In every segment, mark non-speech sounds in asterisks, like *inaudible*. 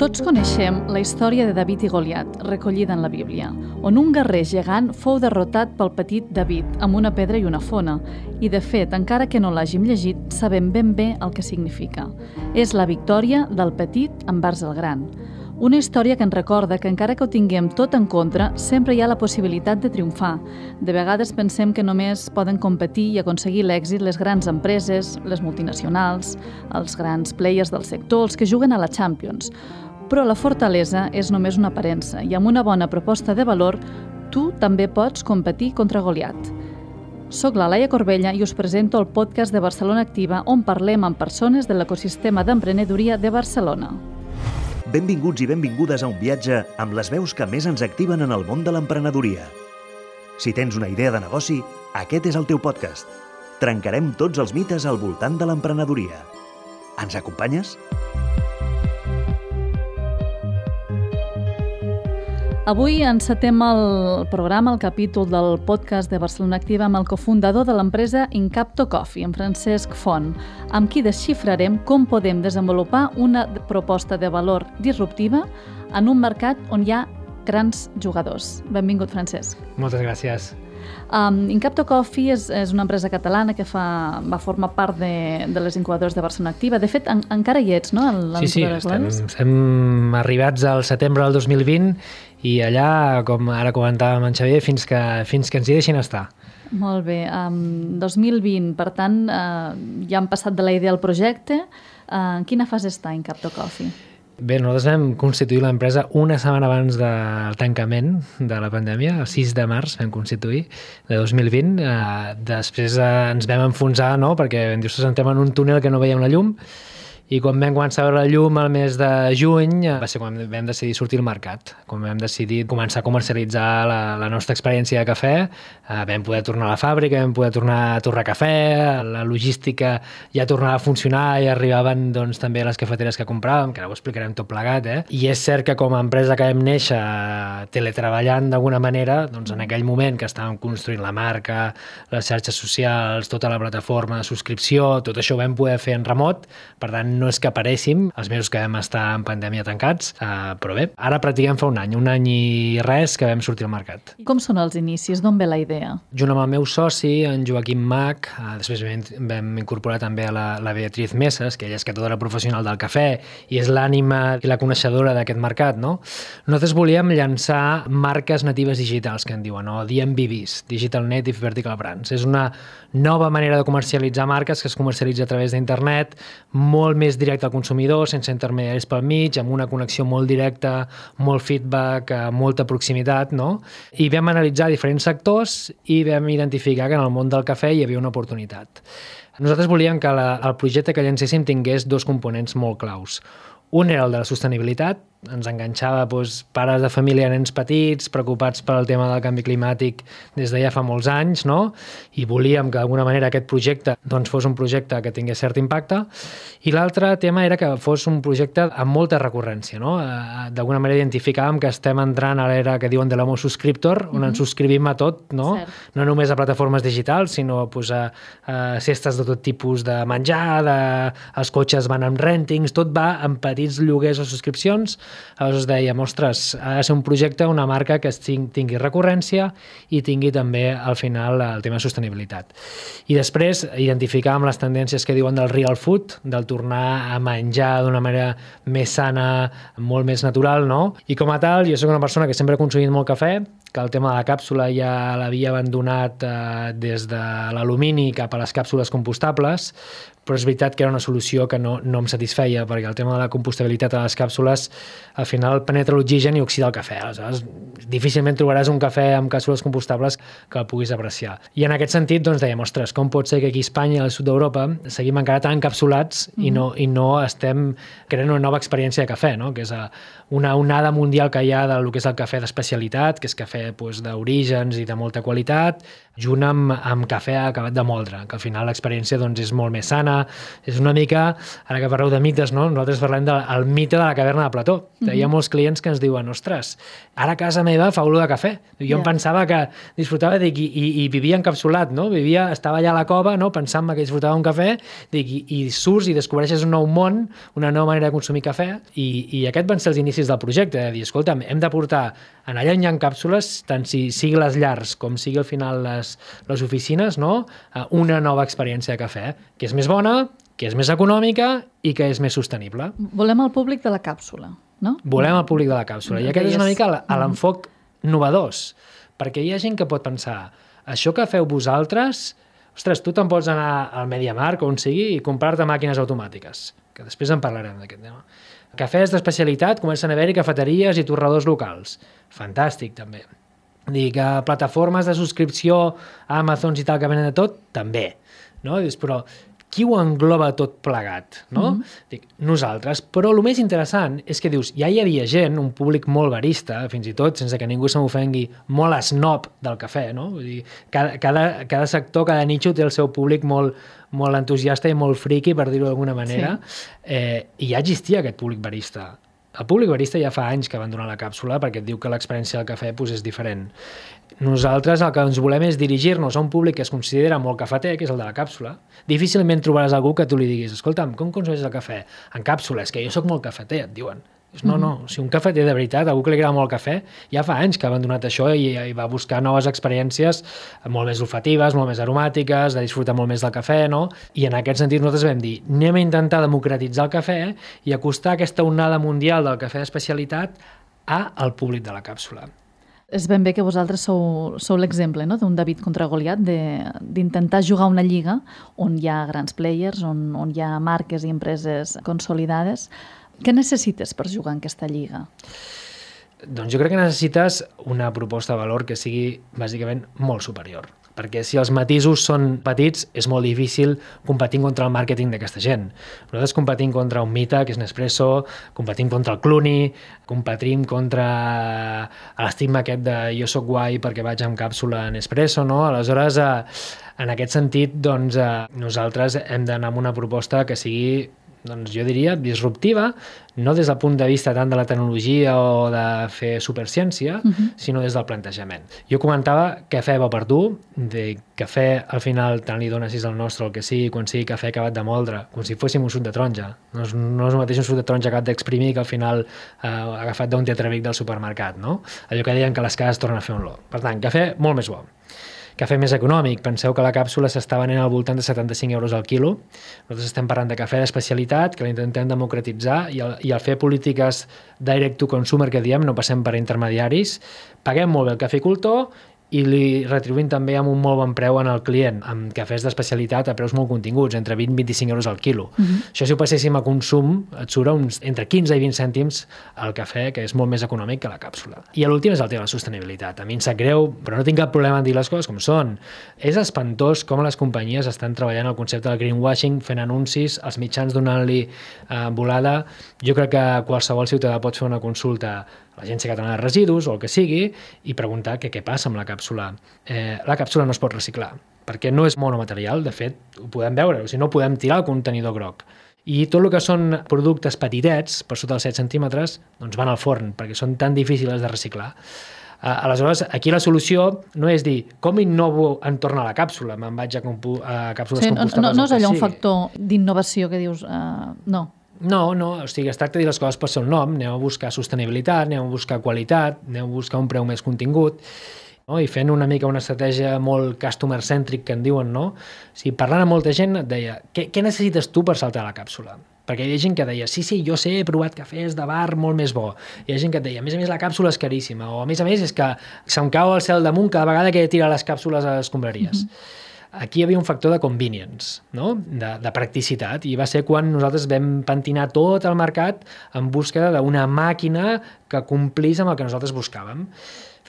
Tots coneixem la història de David i Goliat, recollida en la Bíblia, on un guerrer gegant fou derrotat pel petit David amb una pedra i una fona, i de fet, encara que no l'hàgim llegit, sabem ben bé el que significa. És la victòria del petit envers el gran. Una història que ens recorda que encara que ho tinguem tot en contra, sempre hi ha la possibilitat de triomfar. De vegades pensem que només poden competir i aconseguir l'èxit les grans empreses, les multinacionals, els grans players del sector, els que juguen a la Champions. Però la fortalesa és només una aparença i amb una bona proposta de valor tu també pots competir contra Goliat. Soc la Laia Corbella i us presento el podcast de Barcelona Activa on parlem amb persones de l'ecosistema d'emprenedoria de Barcelona. Benvinguts i benvingudes a un viatge amb les veus que més ens activen en el món de l'emprenedoria. Si tens una idea de negoci, aquest és el teu podcast. Trencarem tots els mites al voltant de l'emprenedoria. Ens acompanyes? Avui encetem el programa, el capítol del podcast de Barcelona Activa amb el cofundador de l'empresa Incapto Coffee, en Francesc Font, amb qui desxifrarem com podem desenvolupar una proposta de valor disruptiva en un mercat on hi ha grans jugadors. Benvingut, Francesc. Moltes gràcies. Um, Incapto Coffee és, és una empresa catalana que fa, va formar part de, de les incubadores de Barcelona Activa. De fet, en, encara hi ets, no? Sí, sí, estem, estem arribats al setembre del 2020 i allà, com ara comentàvem en Xavier, fins que, fins que ens hi deixin estar. Molt bé. Um, 2020, per tant, uh, ja han passat de la idea al projecte. Uh, en quina fase està Incapto Coffee? Bé, nosaltres vam constituir l'empresa una setmana abans del tancament de la pandèmia, el 6 de març vam constituir, de 2020. Eh, després eh, ens vam enfonsar, no?, perquè vam dir, entrem en un túnel que no veiem la llum, i quan vam començar a veure la llum al mes de juny va ser quan vam decidir sortir al mercat, quan vam decidir començar a comercialitzar la, la nostra experiència de cafè, eh, vam poder tornar a la fàbrica, vam poder tornar a tornar cafè, la logística ja tornava a funcionar i arribaven doncs, també les cafeteres que compràvem, que ara ho explicarem tot plegat, eh? i és cert que com a empresa que vam néixer teletreballant d'alguna manera, doncs en aquell moment que estàvem construint la marca, les xarxes socials, tota la plataforma de subscripció, tot això ho vam poder fer en remot, per tant no és que aparéssim els mesos que vam estar en pandèmia tancats, uh, però bé, ara practiquem fa un any, un any i res que vam sortir al mercat. I com són els inicis? D'on ve la idea? Junt amb el meu soci, en Joaquim Mac, uh, després vam, vam incorporar també a la, la Beatriz Messes, que ella és catadora professional del cafè i és l'ànima i la coneixedora d'aquest mercat, no? Nosaltres volíem llançar marques natives digitals, que en diuen, o DMVBs, Digital Native Vertical Brands. És una nova manera de comercialitzar marques que es comercialitza a través d'internet, molt més directe al consumidor, sense intermediaris pel mig, amb una connexió molt directa, molt feedback, eh, molta proximitat, no? I vam analitzar diferents sectors i vam identificar que en el món del cafè hi havia una oportunitat. Nosaltres volíem que la, el projecte que llancéssim tingués dos components molt claus. Un era el de la sostenibilitat, ens enganxava doncs, pares de família, nens petits, preocupats pel tema del canvi climàtic des de ja fa molts anys, no? i volíem que d'alguna manera aquest projecte doncs, fos un projecte que tingués cert impacte, i l'altre tema era que fos un projecte amb molta recurrència. No? Eh, d'alguna manera identificàvem que estem entrant a l'era que diuen de l'homo subscriptor, on mm -hmm. ens subscrivim a tot, no? no només a plataformes digitals, sinó pues, a, a cestes de tot tipus de menjar, de, els cotxes van amb rentings, tot va amb petits lloguers o subscripcions, Aleshores dèiem, ostres, ha de ser un projecte, una marca que tingui recurrència i tingui també al final el tema de sostenibilitat. I després identificàvem les tendències que diuen del real food, del tornar a menjar d'una manera més sana, molt més natural, no? I com a tal, jo sóc una persona que sempre ha consumit molt cafè, que el tema de la càpsula ja l'havia abandonat eh, des de l'alumini cap a les càpsules compostables, però és veritat que era una solució que no, no em satisfeia, perquè el tema de la compostabilitat de les càpsules al final penetra l'oxigen i oxida el cafè. Aleshores, difícilment trobaràs un cafè amb càpsules compostables que el puguis apreciar. I en aquest sentit, doncs, dèiem, ostres, com pot ser que aquí a Espanya i al sud d'Europa seguim encara tan encapsulats mm -hmm. i, no, i no estem creant una nova experiència de cafè, no? que és eh, una onada mundial que hi ha del que és el cafè d'especialitat, que és cafè cafè doncs, d'orígens i de molta qualitat, junt amb, amb cafè acabat de moldre, que al final l'experiència doncs, és molt més sana. És una mica, ara que parleu de mites, no? nosaltres parlem del mite de la caverna de Plató. Mm -hmm. Hi ha molts clients que ens diuen, ostres, ara a casa meva fa olor de cafè. Jo yeah. em pensava que disfrutava dic, i, i, i vivia encapsulat, no? Vivia, estava allà a la cova, no? pensant que disfrutava un cafè, dic, i, i surts i descobreixes un nou món, una nova manera de consumir cafè, i, i aquest van ser els inicis del projecte, de dir, escolta'm, hem de portar en allà hi ha càpsules, tant si sigui les llars com sigui al final les les, oficines no? una nova experiència de cafè, que és més bona, que és més econòmica i que és més sostenible. Volem el públic de la càpsula, no? Volem el públic de la càpsula. I aquest és una mica mm-hmm. l'enfoc novedós, perquè hi ha gent que pot pensar això que feu vosaltres, ostres, tu te'n pots anar al MediaMarkt o on sigui i comprar-te màquines automàtiques, que després en parlarem d'aquest tema. Cafès d'especialitat, comencen a haver-hi cafeteries i torradors locals. Fantàstic, també. Dic, que plataformes de subscripció a Amazon i tal que venen de tot, també. No? Dius, però qui ho engloba tot plegat, no? Mm -hmm. Dic, nosaltres. Però el més interessant és que dius, ja hi havia gent, un públic molt barista, fins i tot, sense que ningú se m'ofengui, molt snob del cafè, no? Vull dir, cada, cada, cada sector, cada nitxo té el seu públic molt, molt entusiasta i molt friqui, per dir-ho d'alguna manera, sí. eh, i ja existia aquest públic barista el públic barista ja fa anys que van donar la càpsula perquè et diu que l'experiència del cafè pues, és diferent. Nosaltres el que ens volem és dirigir-nos a un públic que es considera molt cafeter, que és el de la càpsula. Difícilment trobaràs algú que tu li diguis escolta'm, com consumeixes el cafè? En càpsula, és que jo sóc molt cafeter, et diuen. No, no, mm-hmm. si un cafeter de veritat, algú que li agrada molt el cafè, ja fa anys que ha abandonat això i, i va buscar noves experiències molt més olfatives, molt més aromàtiques, de disfrutar molt més del cafè, no? I en aquest sentit nosaltres vam dir, anem a intentar democratitzar el cafè i acostar aquesta onada mundial del cafè d'especialitat a al públic de la càpsula. És ben bé que vosaltres sou, sou l'exemple no? d'un David contra Goliat, d'intentar jugar una lliga on hi ha grans players, on, on hi ha marques i empreses consolidades, què necessites per jugar en aquesta lliga? Doncs jo crec que necessites una proposta de valor que sigui bàsicament molt superior perquè si els matisos són petits és molt difícil competir contra el màrqueting d'aquesta gent. Nosaltres competim contra un Mita, que és Nespresso, competim contra el Cluny, competim contra l'estigma aquest de jo sóc guai perquè vaig amb càpsula Nespresso, no? Aleshores, eh, en aquest sentit, doncs, eh, nosaltres hem d'anar amb una proposta que sigui doncs jo diria, disruptiva, no des del punt de vista tant de la tecnologia o de fer superciència, uh mhm. -huh. sinó des del plantejament. Jo comentava cafè va per tu, de cafè al final tant li dones si és el nostre el que sigui, quan sigui cafè acabat de moldre, com si fóssim un suc de taronja. No és, no és el mateix un suc de taronja acabat d'exprimir que al final eh, agafat d'un tetravic del supermercat, no? Allò que deien que les cases tornen a fer un lot. Per tant, cafè molt més bo. Cafè més econòmic. Penseu que la càpsula s'està venent al voltant de 75 euros al quilo. Nosaltres estem parlant de cafè d'especialitat, que l'intentem democratitzar, i al, i al fer polítiques direct to consumer, que diem, no passem per intermediaris, paguem molt bé el caficultor i li retribuïm també amb un molt bon preu en el client, amb cafès d'especialitat a preus molt continguts, entre 20 i 25 euros al quilo. Uh mhm. -huh. Això si ho passéssim a consum, et surt uns, entre 15 i 20 cèntims el cafè, que és molt més econòmic que la càpsula. I l'últim és el tema de la sostenibilitat. A mi em sap greu, però no tinc cap problema en dir les coses com són. És espantós com les companyies estan treballant el concepte del greenwashing, fent anuncis, els mitjans donant-li eh, volada. Jo crec que qualsevol ciutadà pot fer una consulta l'Agència Catalana de Residus o el que sigui i preguntar que què passa amb la càpsula. Eh, la càpsula no es pot reciclar perquè no és monomaterial, de fet, ho podem veure, o sigui, no podem tirar el contenidor groc. I tot el que són productes petitets, per sota dels 7 centímetres, doncs van al forn, perquè són tan difícils de reciclar. Uh, aleshores, aquí la solució no és dir com innovo entorn a la càpsula, me'n vaig a, a càpsules sí, compostables. No, no, no és allò un factor d'innovació que dius, uh, no, no, no, o sigui, es tracta de dir les coses per seu nom, anem a buscar sostenibilitat, anem a buscar qualitat, anem a buscar un preu més contingut, no? i fent una mica una estratègia molt customer-centric que en diuen, no? O sigui, parlant amb molta gent et deia, què, què necessites tu per saltar la càpsula? Perquè hi ha gent que deia, sí, sí, jo sé, he provat cafès de bar molt més bo. Hi ha gent que et deia, a més a més la càpsula és caríssima, o a més a més és que se'm cau el cel damunt cada vegada que he de tirar les càpsules a les escombraries. Mm -hmm aquí hi havia un factor de convenience, no? de, de practicitat, i va ser quan nosaltres vam pentinar tot el mercat en búsqueda d'una màquina que complís amb el que nosaltres buscàvem.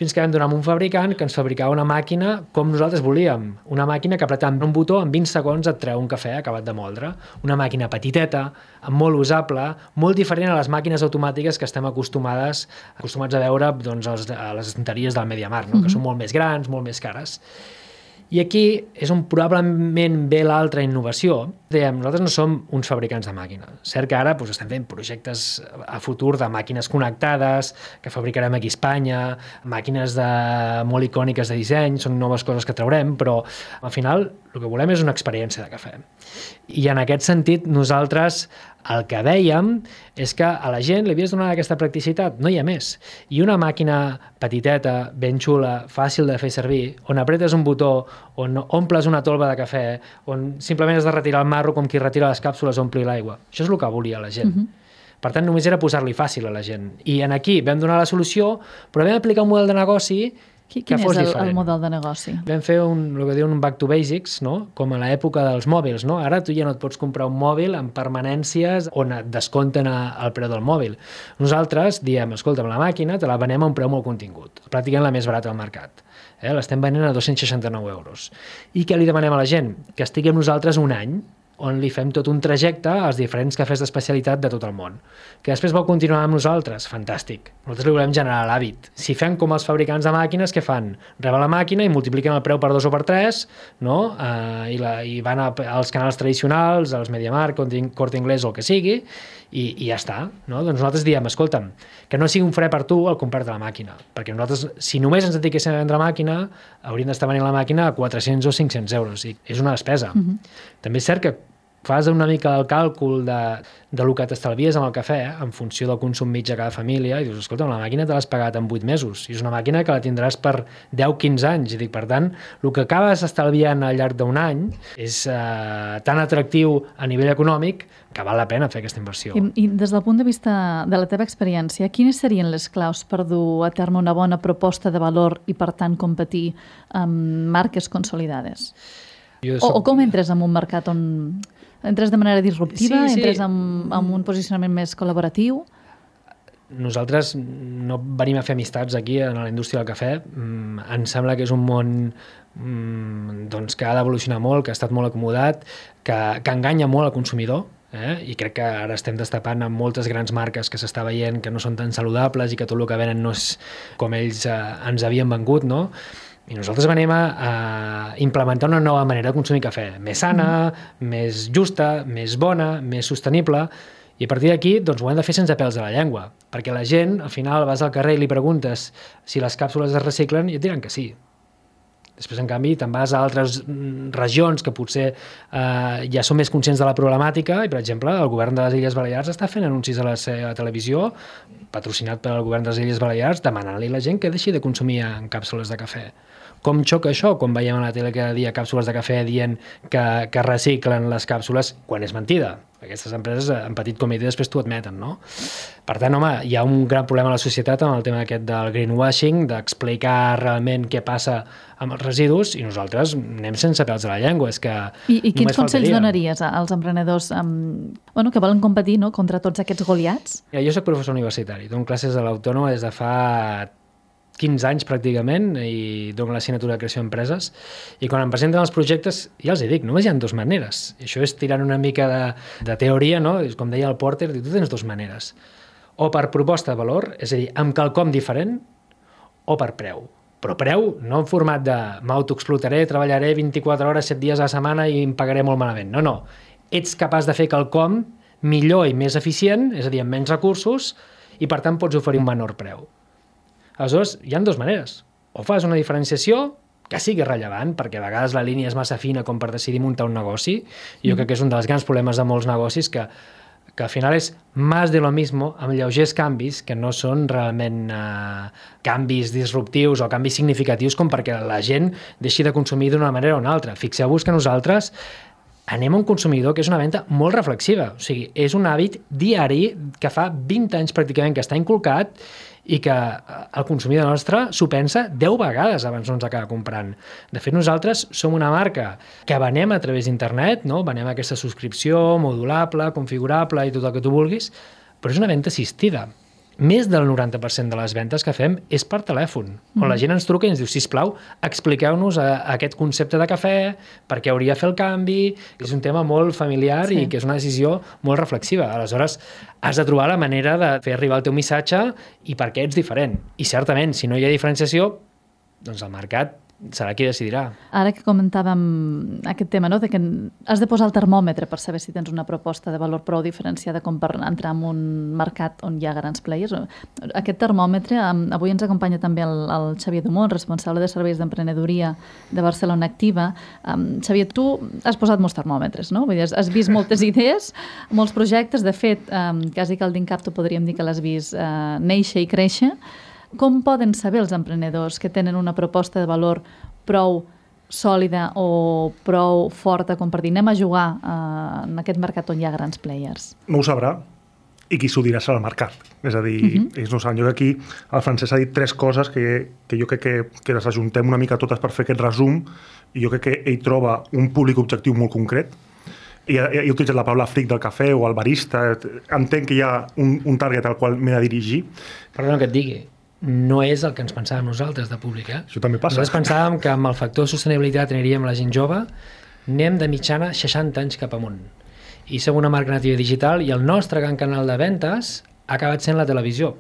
fins que vam donar amb un fabricant que ens fabricava una màquina com nosaltres volíem. Una màquina que apretant un botó en 20 segons et treu un cafè acabat de moldre. Una màquina petiteta, molt usable, molt diferent a les màquines automàtiques que estem acostumades acostumats a veure doncs, a les estanteries del Mediamar, no? Mm -hmm. que són molt més grans, molt més cares. I aquí és on probablement ve l'altra innovació. Dèiem, nosaltres no som uns fabricants de màquines. Cert que ara doncs, estem fent projectes a futur de màquines connectades, que fabricarem aquí a Espanya, màquines de, molt icòniques de disseny, són noves coses que traurem, però al final el que volem és una experiència de cafè. I en aquest sentit, nosaltres el que vèiem és que a la gent li havies donat aquesta practicitat, no hi ha més. I una màquina petiteta, ben xula, fàcil de fer servir, on apretes un botó, on omples una tolva de cafè, on simplement has de retirar el marro com qui retira les càpsules o omplir l'aigua. Això és el que volia la gent. Uh mhm. -huh. Per tant, només era posar-li fàcil a la gent. I en aquí vam donar la solució, però vam aplicar un model de negoci Quin, quin és el, el model de negoci? Vam fer un, el que diuen un back to basics, no? com a l'època dels mòbils. No? Ara tu ja no et pots comprar un mòbil amb permanències on et descompten el preu del mòbil. Nosaltres diem, escolta, la màquina te la venem a un preu molt contingut, pràcticament la més barata al mercat. Eh? L'estem venent a 269 euros. I què li demanem a la gent? Que estigui amb nosaltres un any, on li fem tot un trajecte als diferents cafès d'especialitat de tot el món. Que després vol continuar amb nosaltres, fantàstic. Nosaltres li volem generar l'hàbit. Si fem com els fabricants de màquines, què fan? Reben la màquina i multipliquen el preu per dos o per tres, no? Uh, i, la, i van a, als canals tradicionals, als MediaMarkt, Corte Inglés o el que sigui, i, i ja està. No? Doncs nosaltres diem, escolta'm, que no sigui un fre per tu el comprar-te la màquina, perquè nosaltres, si només ens dediquéssim a vendre màquina, hauríem d'estar venint la màquina a 400 o 500 euros, i és una despesa. Mhm. -huh. També és cert que fas una mica el càlcul de, de lo que t'estalvies amb el cafè en funció del consum mig de cada família i dius, escolta, la màquina te l'has pagat en 8 mesos i és una màquina que la tindràs per 10-15 anys i dic, per tant, el que acabes estalviant al llarg d'un any és eh, tan atractiu a nivell econòmic que val la pena fer aquesta inversió. I, I des del punt de vista de la teva experiència, quines serien les claus per dur a terme una bona proposta de valor i, per tant, competir amb marques consolidades? Jo soc... o, o com entres en un mercat on entres de manera disruptiva, sí, sí. entres amb, amb un posicionament més col·laboratiu? Nosaltres no venim a fer amistats aquí en la indústria del cafè. Mm, ens sembla que és un món mm, doncs, que ha d'evolucionar molt, que ha estat molt acomodat, que, que enganya molt al consumidor, eh? i crec que ara estem destapant amb moltes grans marques que s'està veient que no són tan saludables i que tot el que venen no és com ells eh, ens havien vengut, no? I nosaltres venim a, a implementar una nova manera de consumir cafè, més sana, mm. més justa, més bona, més sostenible, i a partir d'aquí doncs, ho hem de fer sense pèls a la llengua, perquè la gent, al final, vas al carrer i li preguntes si les càpsules es reciclen i et diran que sí. Després, en canvi, te'n vas a altres mm, regions que potser eh, ja són més conscients de la problemàtica i, per exemple, el govern de les Illes Balears està fent anuncis a la seva televisió patrocinat pel govern de les Illes Balears demanant-li a la gent que deixi de consumir en càpsules de cafè. Com xoca això quan veiem a la tele cada dia càpsules de cafè dient que, que reciclen les càpsules quan és mentida? Aquestes empreses en petit comitè després t'ho admeten, no? Per tant, home, hi ha un gran problema a la societat amb el tema aquest del greenwashing, d'explicar realment què passa amb els residus i nosaltres anem sense pèls a la llengua. És que I, i quins consells faltaria. donaries als emprenedors amb, bueno, que volen competir no, contra tots aquests goliats? Ja, jo soc professor universitari, dono classes a l'Autònoma des de fa 15 anys pràcticament i dono l'assignatura de creació d'empreses i quan em presenten els projectes ja els hi dic, només hi ha dues maneres I això és tirant una mica de, de teoria no? com deia el Porter, tu tens dues maneres o per proposta de valor és a dir, amb quelcom diferent o per preu però preu no en format de m'autoexplotaré, treballaré 24 hores, 7 dies a la setmana i em pagaré molt malament. No, no. Ets capaç de fer quelcom millor i més eficient, és a dir, amb menys recursos, i per tant pots oferir un menor preu. Aleshores, hi han dues maneres. O fas una diferenciació que sigui rellevant, perquè a vegades la línia és massa fina com per decidir muntar un negoci. Jo mm. crec que és un dels grans problemes de molts negocis que, que al final és més de lo mismo, amb lleugers canvis que no són realment eh, canvis disruptius o canvis significatius com perquè la gent deixi de consumir d'una manera o una altra. Fixeu-vos que nosaltres anem a un consumidor que és una venda molt reflexiva. O sigui, és un hàbit diari que fa 20 anys pràcticament que està inculcat i que eh, el consumidor nostre s'ho pensa 10 vegades abans no ens acaba comprant. De fet, nosaltres som una marca que venem a través d'internet, no? venem aquesta subscripció modulable, configurable i tot el que tu vulguis, però és una venda assistida. Més del 90% de les ventes que fem és per telèfon, on la gent ens truca i ens diu, sisplau, expliqueu-nos aquest concepte de cafè, per què hauria de fer el canvi, és un tema molt familiar sí. i que és una decisió molt reflexiva. Aleshores, has de trobar la manera de fer arribar el teu missatge i per què ets diferent. I certament, si no hi ha diferenciació, doncs el mercat serà qui decidirà. Ara que comentàvem aquest tema, no? de que has de posar el termòmetre per saber si tens una proposta de valor prou diferenciada com per entrar en un mercat on hi ha grans players. Aquest termòmetre, avui ens acompanya també el, el Xavier Dumont, responsable de serveis d'emprenedoria de Barcelona Activa. Um, Xavier, tu has posat molts termòmetres, no? Vull dir, has vist moltes *laughs* idees, molts projectes. De fet, um, quasi que el d'Incapto podríem dir que l'has vist uh, néixer i créixer. Com poden saber els emprenedors que tenen una proposta de valor prou sòlida o prou forta com per dir anem a jugar eh, en aquest mercat on hi ha grans players? No ho sabrà i qui s'ho dirà serà el mercat. És a dir, uh -huh. ells no saben. Jo que aquí el francès ha dit tres coses que, que jo crec que, que les ajuntem una mica totes per fer aquest resum i jo crec que ell troba un públic objectiu molt concret, i he, he utilitzat la paraula fric del cafè o el barista, entenc que hi ha un, un target al qual m'he de dirigir. Perdona que et digui, no és el que ens pensàvem nosaltres de públic. Eh? Això també passa. Nosaltres pensàvem que amb el factor sostenibilitat aniríem la gent jove, anem de mitjana 60 anys cap amunt. I som una marca nativa digital i el nostre gran canal de ventes ha acabat sent la televisió.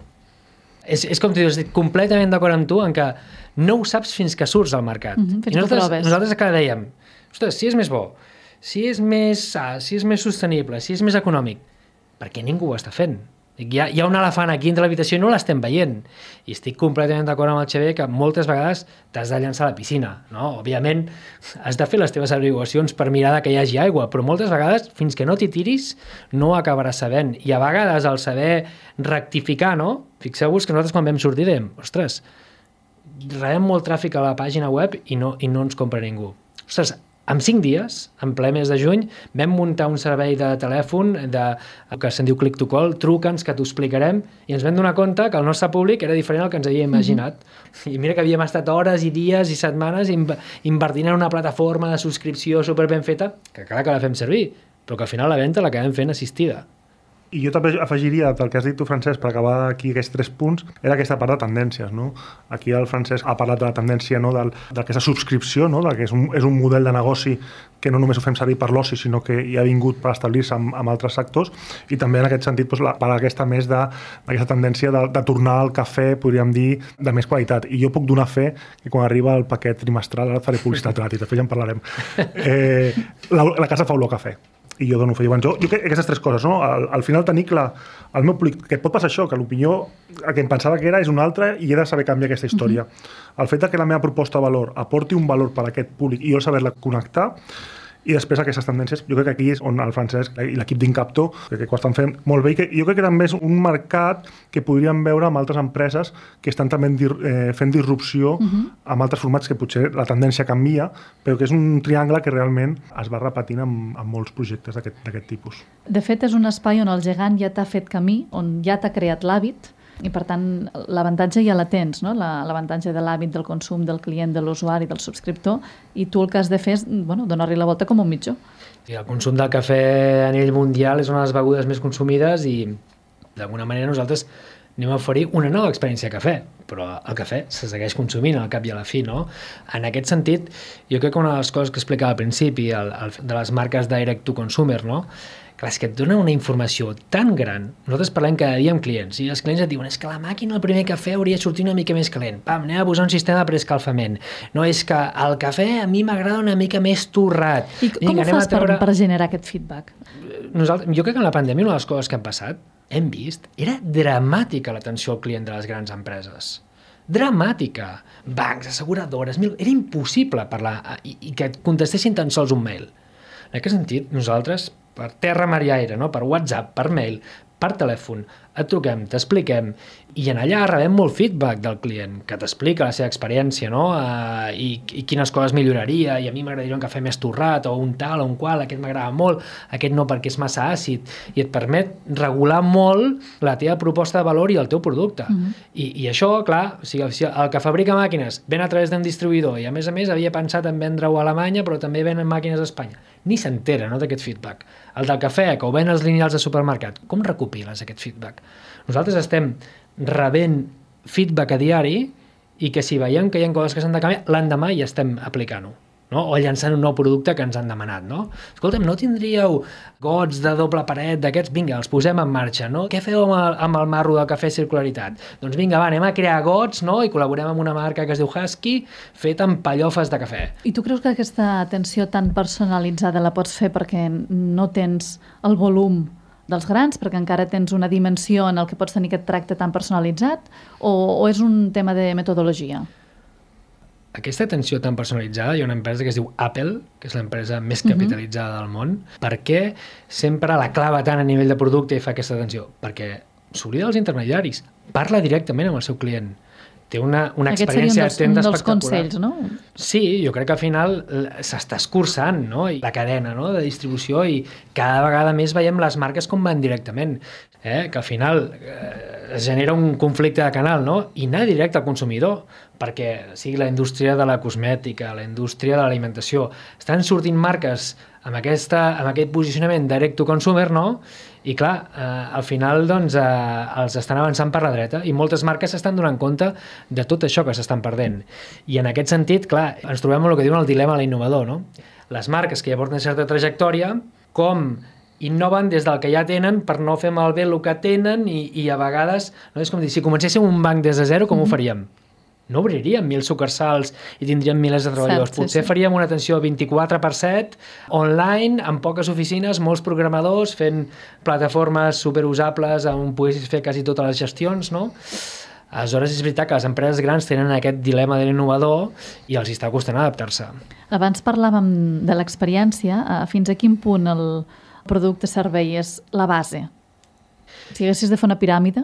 És, és com tu dius, completament d'acord amb tu en que no ho saps fins que surts al mercat. Mm -hmm, I nosaltres, nosaltres cada dèiem, ostres, si és més bo, si és més sa, si és més sostenible, si és més econòmic, per què ningú ho està fent? Hi ha, hi ha un elefant aquí entre l'habitació i no l'estem veient. I estic completament d'acord amb el Xavier que moltes vegades t'has de llançar a la piscina. No? Òbviament, has de fer les teves averiguacions per mirar que hi hagi aigua, però moltes vegades, fins que no t'hi tiris, no acabaràs sabent. I a vegades, el saber rectificar, no? Fixeu-vos que nosaltres quan vam sortir dèiem, ostres, rebem molt tràfic a la pàgina web i no, i no ens compra ningú. Ostres, en cinc dies, en ple mes de juny, vam muntar un servei de telèfon de, que se'n diu Click to Call, truca'ns que t'ho explicarem, i ens vam donar compte que el nostre públic era diferent del que ens havíem mhm. imaginat. Mm -hmm. I mira que havíem estat hores i dies i setmanes invertint en una plataforma de subscripció super ben feta, que clar que la fem servir, però que al final la venda l'acabem fent assistida. I jo també afegiria del que has dit tu, Francesc, per acabar aquí aquests tres punts, era aquesta part de tendències. No? Aquí el Francesc ha parlat de la tendència no? d'aquesta subscripció, no? de que és un, és un model de negoci que no només ho fem servir per l'oci, sinó que hi ha vingut per establir-se amb, amb altres sectors, i també en aquest sentit doncs, la, per aquesta més d'aquesta tendència de, de tornar al cafè, podríem dir, de més qualitat. I jo puc donar fe que quan arriba el paquet trimestral, ara faré publicitat gratis, després ja en parlarem, *laughs* eh, la, la casa fa olor a cafè i jo dono fe. Llavors, jo, jo crec aquestes tres coses, no? Al, al final tenir clar el meu públic, que pot passar això, que l'opinió, el que em pensava que era és una altra i he de saber canviar aquesta història. Uh -huh. El fet de que la meva proposta de valor aporti un valor per a aquest públic i jo saber-la connectar, i després aquestes tendències, jo crec que aquí és on el Francesc i l'equip d'Incapto, crec que ho estan fent molt bé, i que jo crec que també és un mercat que podríem veure amb altres empreses que estan també eh, fent disrupció uh -huh. amb altres formats que potser la tendència canvia, però que és un triangle que realment es va repetint amb, amb molts projectes d'aquest tipus. De fet, és un espai on el gegant ja t'ha fet camí, on ja t'ha creat l'hàbit, i per tant l'avantatge ja la tens, no? l'avantatge de l'hàbit del consum del client, de l'usuari, del subscriptor, i tu el que has de fer és bueno, donar-li la volta com un mitjó. Sí, el consum del cafè a nivell mundial és una de les begudes més consumides i d'alguna manera nosaltres anem a oferir una nova experiència de cafè, però el cafè se segueix consumint al cap i a la fi, no? En aquest sentit, jo crec que una de les coses que explicava al principi, el, el, de les marques direct to consumer, no? Clar, és que et dona una informació tan gran. Nosaltres parlem cada dia amb clients i els clients et diuen és que la màquina el primer cafè hauria de sortir una mica més calent. Pam, anem a posar un sistema de preescalfament. No, és que el cafè a mi m'agrada una mica més torrat. I com Vinga, ho fas per, per generar aquest feedback? Nosaltres, jo crec que en la pandèmia una de les coses que han passat, hem vist, era dramàtica l'atenció al client de les grans empreses dramàtica. Bancs, asseguradores, mil... era impossible parlar i, i que et contestessin tan sols un mail. En aquest sentit, nosaltres per terra, mar i aire, no? per WhatsApp, per mail, per telèfon, et truquem, t'expliquem, i en allà rebem molt feedback del client, que t'explica la seva experiència, no? Uh, i, i quines coses milloraria, i a mi m'agradaria un cafè més torrat, o un tal o un qual, aquest m'agrada molt, aquest no perquè és massa àcid, i et permet regular molt la teva proposta de valor i el teu producte. Uh -huh. I, I això, clar, o sigui, el que fabrica màquines ven a través d'un distribuïdor, i a més a més havia pensat en vendre-ho a Alemanya, però també venen màquines a Espanya. Ni s'entera no, d'aquest feedback. El del cafè, que ho ven els lineals de supermercat, com recopiles aquest feedback? Nosaltres estem rebent feedback a diari i que si veiem que hi ha coses que s'han de canviar, l'endemà ja estem aplicant-ho no? o llançant un nou producte que ens han demanat. No? Escolta'm, no tindríeu gots de doble paret d'aquests? Vinga, els posem en marxa. No? Què feu amb el, amb el marro del cafè circularitat? Doncs vinga, va, anem a crear gots no? i col·laborem amb una marca que es diu Husky fet amb pallofes de cafè. I tu creus que aquesta atenció tan personalitzada la pots fer perquè no tens el volum dels grans, perquè encara tens una dimensió en el que pots tenir aquest tracte tan personalitzat, o, o és un tema de metodologia? Aquesta atenció tan personalitzada, hi ha una empresa que es diu Apple, que és l'empresa més mhm. capitalitzada uh -huh. del món. Per què sempre la clava tant a nivell de producte i fa aquesta atenció? Perquè s'oblida dels intermediaris, parla directament amb el seu client té una, una Aquest experiència de tenda espectacular. consells, no? Sí, jo crec que al final s'està escurçant no? I la cadena no? de distribució i cada vegada més veiem les marques com van directament, eh? que al final eh, es genera un conflicte de canal no? i anar directe al consumidor perquè sigui la indústria de la cosmètica, la indústria de l'alimentació, estan sortint marques amb, aquesta, amb aquest posicionament direct to consumer, no? I clar, eh, al final doncs, eh, els estan avançant per la dreta i moltes marques s'estan donant compte de tot això que s'estan perdent. I en aquest sentit, clar, ens trobem amb el que diuen el dilema de l'innovador, no? Les marques que ja porten certa trajectòria, com innoven des del que ja tenen per no fer malbé el que tenen i, i a vegades, no és com dir, si comencéssim un banc des de zero, com mm -hmm. ho faríem? No obriríem mil sucursals i tindríem milers de treballadors. Cert, sí, Potser sí. faríem una atenció 24 per 7, online, amb poques oficines, molts programadors, fent plataformes superusables on poguessis fer quasi totes les gestions, no? Aleshores, és veritat que les empreses grans tenen aquest dilema de l'innovador i els està costant adaptar-se. Abans parlàvem de l'experiència. Eh, fins a quin punt el producte-servei és la base? Si haguessis de fer una piràmide?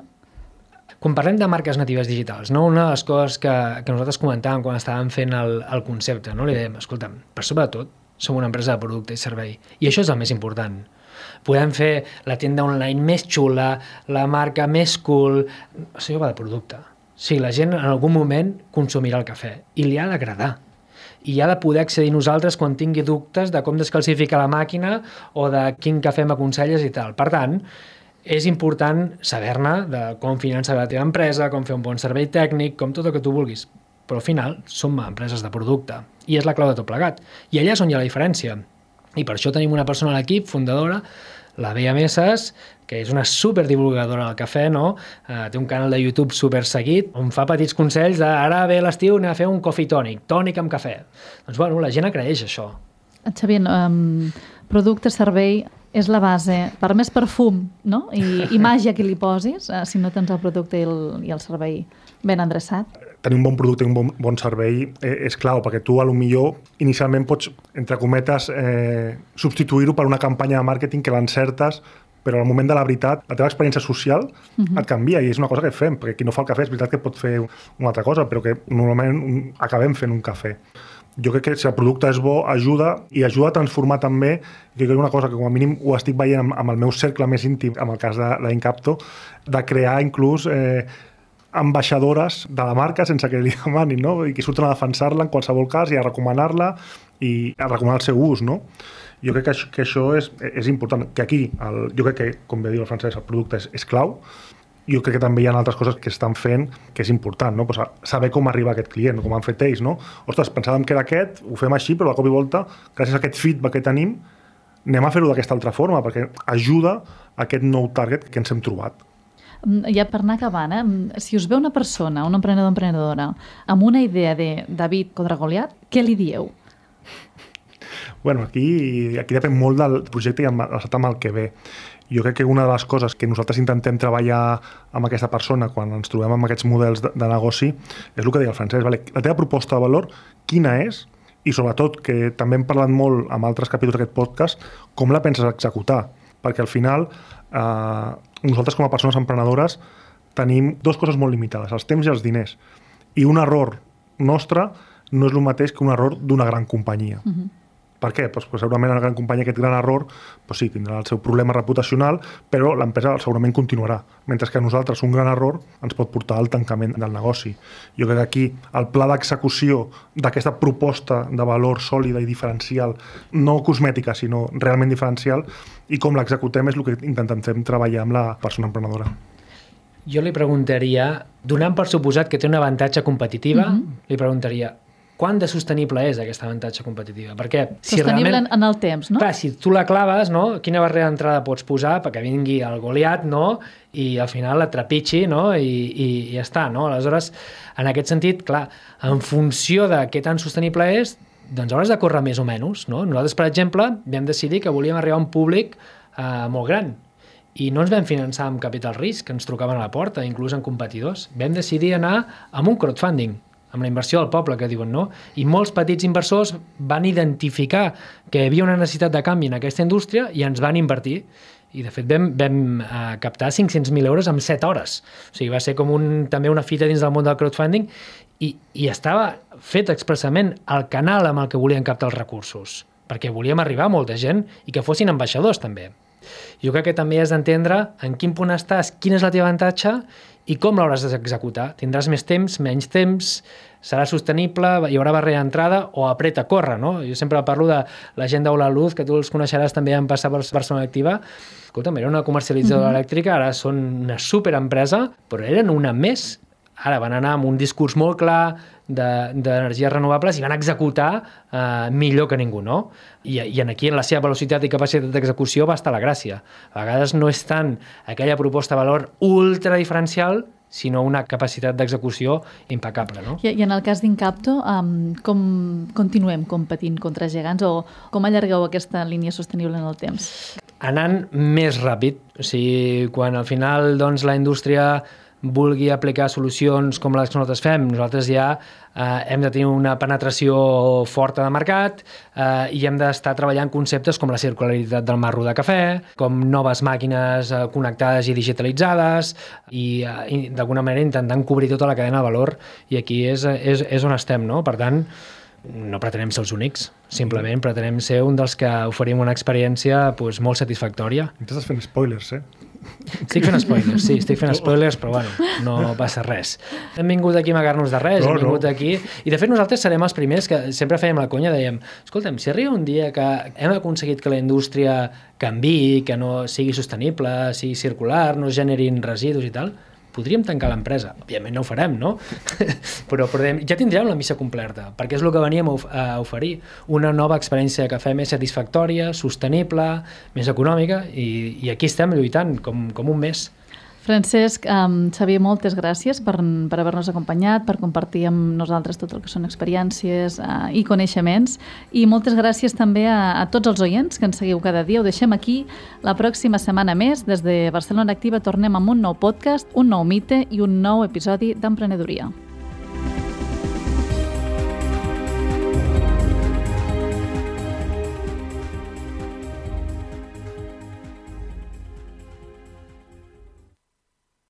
Quan parlem de marques natives digitals, no? una de les coses que, que nosaltres comentàvem quan estàvem fent el, el concepte, no? li dèiem, escolta'm, per sobre de tot, som una empresa de producte i servei, i això és el més important. Podem fer la tienda online més xula, la marca més cool... Això va de producte. Sí, la gent en algun moment consumirà el cafè i li ha d'agradar i ha de poder accedir nosaltres quan tingui dubtes de com descalcificar la màquina o de quin cafè m'aconselles i tal. Per tant, és important saber-ne de com finançar la teva empresa, com fer un bon servei tècnic, com tot el que tu vulguis. Però al final som empreses de producte i és la clau de tot plegat. I allà és on hi ha la diferència. I per això tenim una persona a l'equip, fundadora, la Bea Messes, que és una superdivulgadora del cafè, no? Uh, té un canal de YouTube super seguit on fa petits consells de ara ve l'estiu anem a fer un coffee tònic, tònic amb cafè. Doncs bueno, la gent agraeix això. Xavier, um, producte, servei, és la base per més perfum no? I, i *laughs* màgia que li posis, eh, si no tens el producte i el, i el servei ben endreçat. Tenir un bon producte i un bon, bon servei eh, és clau, perquè tu a lo millor inicialment pots, entre cometes, eh, substituir-ho per una campanya de màrqueting que l'encertes però al moment de la veritat, la teva experiència social uh -huh. et canvia i és una cosa que fem, perquè qui no fa el cafè és veritat que pot fer una altra cosa, però que normalment acabem fent un cafè jo crec que si el producte és bo, ajuda i ajuda a transformar també, jo crec que una cosa que com a mínim ho estic veient amb, amb el meu cercle més íntim, amb el cas d'Incapto, de, de crear inclús eh, ambaixadores de la marca sense que li *laughs* demanin, no? i que surten a defensar-la en qualsevol cas i a recomanar-la i a recomanar el seu ús. No? Jo crec que això, que això és, és important, que aquí, el, jo crec que, com bé diu el francès, el producte és, és clau, jo crec que també hi ha altres coses que estan fent que és important, no? pues saber com arriba aquest client, com han fet ells, no? Ostres, pensàvem que era aquest, ho fem així, però a cop i volta, gràcies a aquest feedback que tenim, anem a fer-ho d'aquesta altra forma, perquè ajuda a aquest nou target que ens hem trobat. Mm, ja per anar acabant, eh? Mm, si us ve una persona, un emprenedor o emprenedora, amb una idea de David contra Goliat, què li dieu? Bueno, aquí, aquí depèn molt del projecte i amb, amb el que ve. Jo crec que una de les coses que nosaltres intentem treballar amb aquesta persona quan ens trobem amb aquests models de, de negoci és el que deia el Francesc. Vale? La teva proposta de valor, quina és? I sobretot, que també hem parlat molt amb altres capítols d'aquest podcast, com la penses executar? Perquè al final, eh, nosaltres com a persones emprenedores tenim dues coses molt limitades, els temps i els diners. I un error nostre no és el mateix que un error d'una gran companyia. Uh -huh. Per què? Pues, pues segurament la gran companyia aquest gran error pues sí, tindrà el seu problema reputacional, però l'empresa segurament continuarà. Mentre que a nosaltres un gran error ens pot portar al tancament del negoci. Jo crec que aquí el pla d'execució d'aquesta proposta de valor sòlida i diferencial, no cosmètica, sinó realment diferencial, i com l'executem és el que intentem fer treballar amb la persona emprenedora. Jo li preguntaria, donant per suposat que té una avantatge competitiva, mm -hmm. li preguntaria quant de sostenible és aquesta avantatge competitiva? Perquè si Sostenible realment, en el temps, no? Clar, si tu la claves, no? quina barrera d'entrada pots posar perquè vingui el Goliat, no? i al final la trepitgi, no? I, i, i ja està, no? Aleshores, en aquest sentit, clar, en funció de què tan sostenible és, doncs hauràs de córrer més o menys, no? Nosaltres, per exemple, vam decidir que volíem arribar a un públic eh, molt gran, i no ens vam finançar amb capital risc, que ens trucaven a la porta, inclús en competidors. Vam decidir anar amb un crowdfunding, amb la inversió del poble, que diuen no, i molts petits inversors van identificar que hi havia una necessitat de canvi en aquesta indústria i ens van invertir i de fet vam, vam uh, captar 500.000 euros en 7 hores. O sigui, va ser com un, també una fita dins del món del crowdfunding i, i estava fet expressament el canal amb el que volien captar els recursos, perquè volíem arribar a molta gent i que fossin ambaixadors també. Jo crec que també has d'entendre en quin punt estàs, quin és el teu avantatge i com l'hauràs d'executar. Tindràs més temps, menys temps, serà sostenible, hi haurà barrera d'entrada o apreta a córrer, no? Jo sempre parlo de la gent d'Aula Luz, que tu els coneixeràs també en passar per Barcelona Activa. Escolta'm, era una comercialitzadora mm -hmm. elèctrica, ara són una superempresa, però eren una més ara van anar amb un discurs molt clar d'energies de, renovables i van executar eh, millor que ningú, no? I, I aquí, en la seva velocitat i capacitat d'execució, va estar la gràcia. A vegades no és tant aquella proposta de valor ultra diferencial, sinó una capacitat d'execució impecable. No? I, I en el cas d'Incapto, um, com continuem competint contra gegants o com allargueu aquesta línia sostenible en el temps? Anant més ràpid, o sigui, quan al final doncs, la indústria vulgui aplicar solucions com les que nosaltres fem, nosaltres ja eh, hem de tenir una penetració forta de mercat eh, i hem d'estar treballant conceptes com la circularitat del marro de cafè, com noves màquines eh, connectades i digitalitzades i, eh, i d'alguna manera intentant cobrir tota la cadena de valor i aquí és, és, és on estem, no? Per tant, no pretenem ser els únics, simplement pretenem ser un dels que oferim una experiència pues, molt satisfactòria. Estàs fent spoilers, eh? Estic fent spoilers, sí, estic fent spoilers, però bueno, no passa res. Hem vingut aquí a amagar-nos de res, no, hem vingut no. aquí... I de fet nosaltres serem els primers que sempre fèiem la conya, dèiem, escolta'm, si arriba un dia que hem aconseguit que la indústria canvi, que no sigui sostenible, sigui circular, no generin residus i tal, podríem tancar l'empresa. Òbviament no ho farem, no? *laughs* però, però ja tindríem la missa completa, perquè és el que veníem a oferir, una nova experiència de cafè més satisfactòria, sostenible, més econòmica, i, i aquí estem lluitant com, com un mes. Francesc, um, Xavier, moltes gràcies per, per haver-nos acompanyat, per compartir amb nosaltres tot el que són experiències uh, i coneixements i moltes gràcies també a, a tots els oients que ens seguiu cada dia. Ho deixem aquí. La pròxima setmana més, des de Barcelona Activa, tornem amb un nou podcast, un nou mite i un nou episodi d'emprenedoria.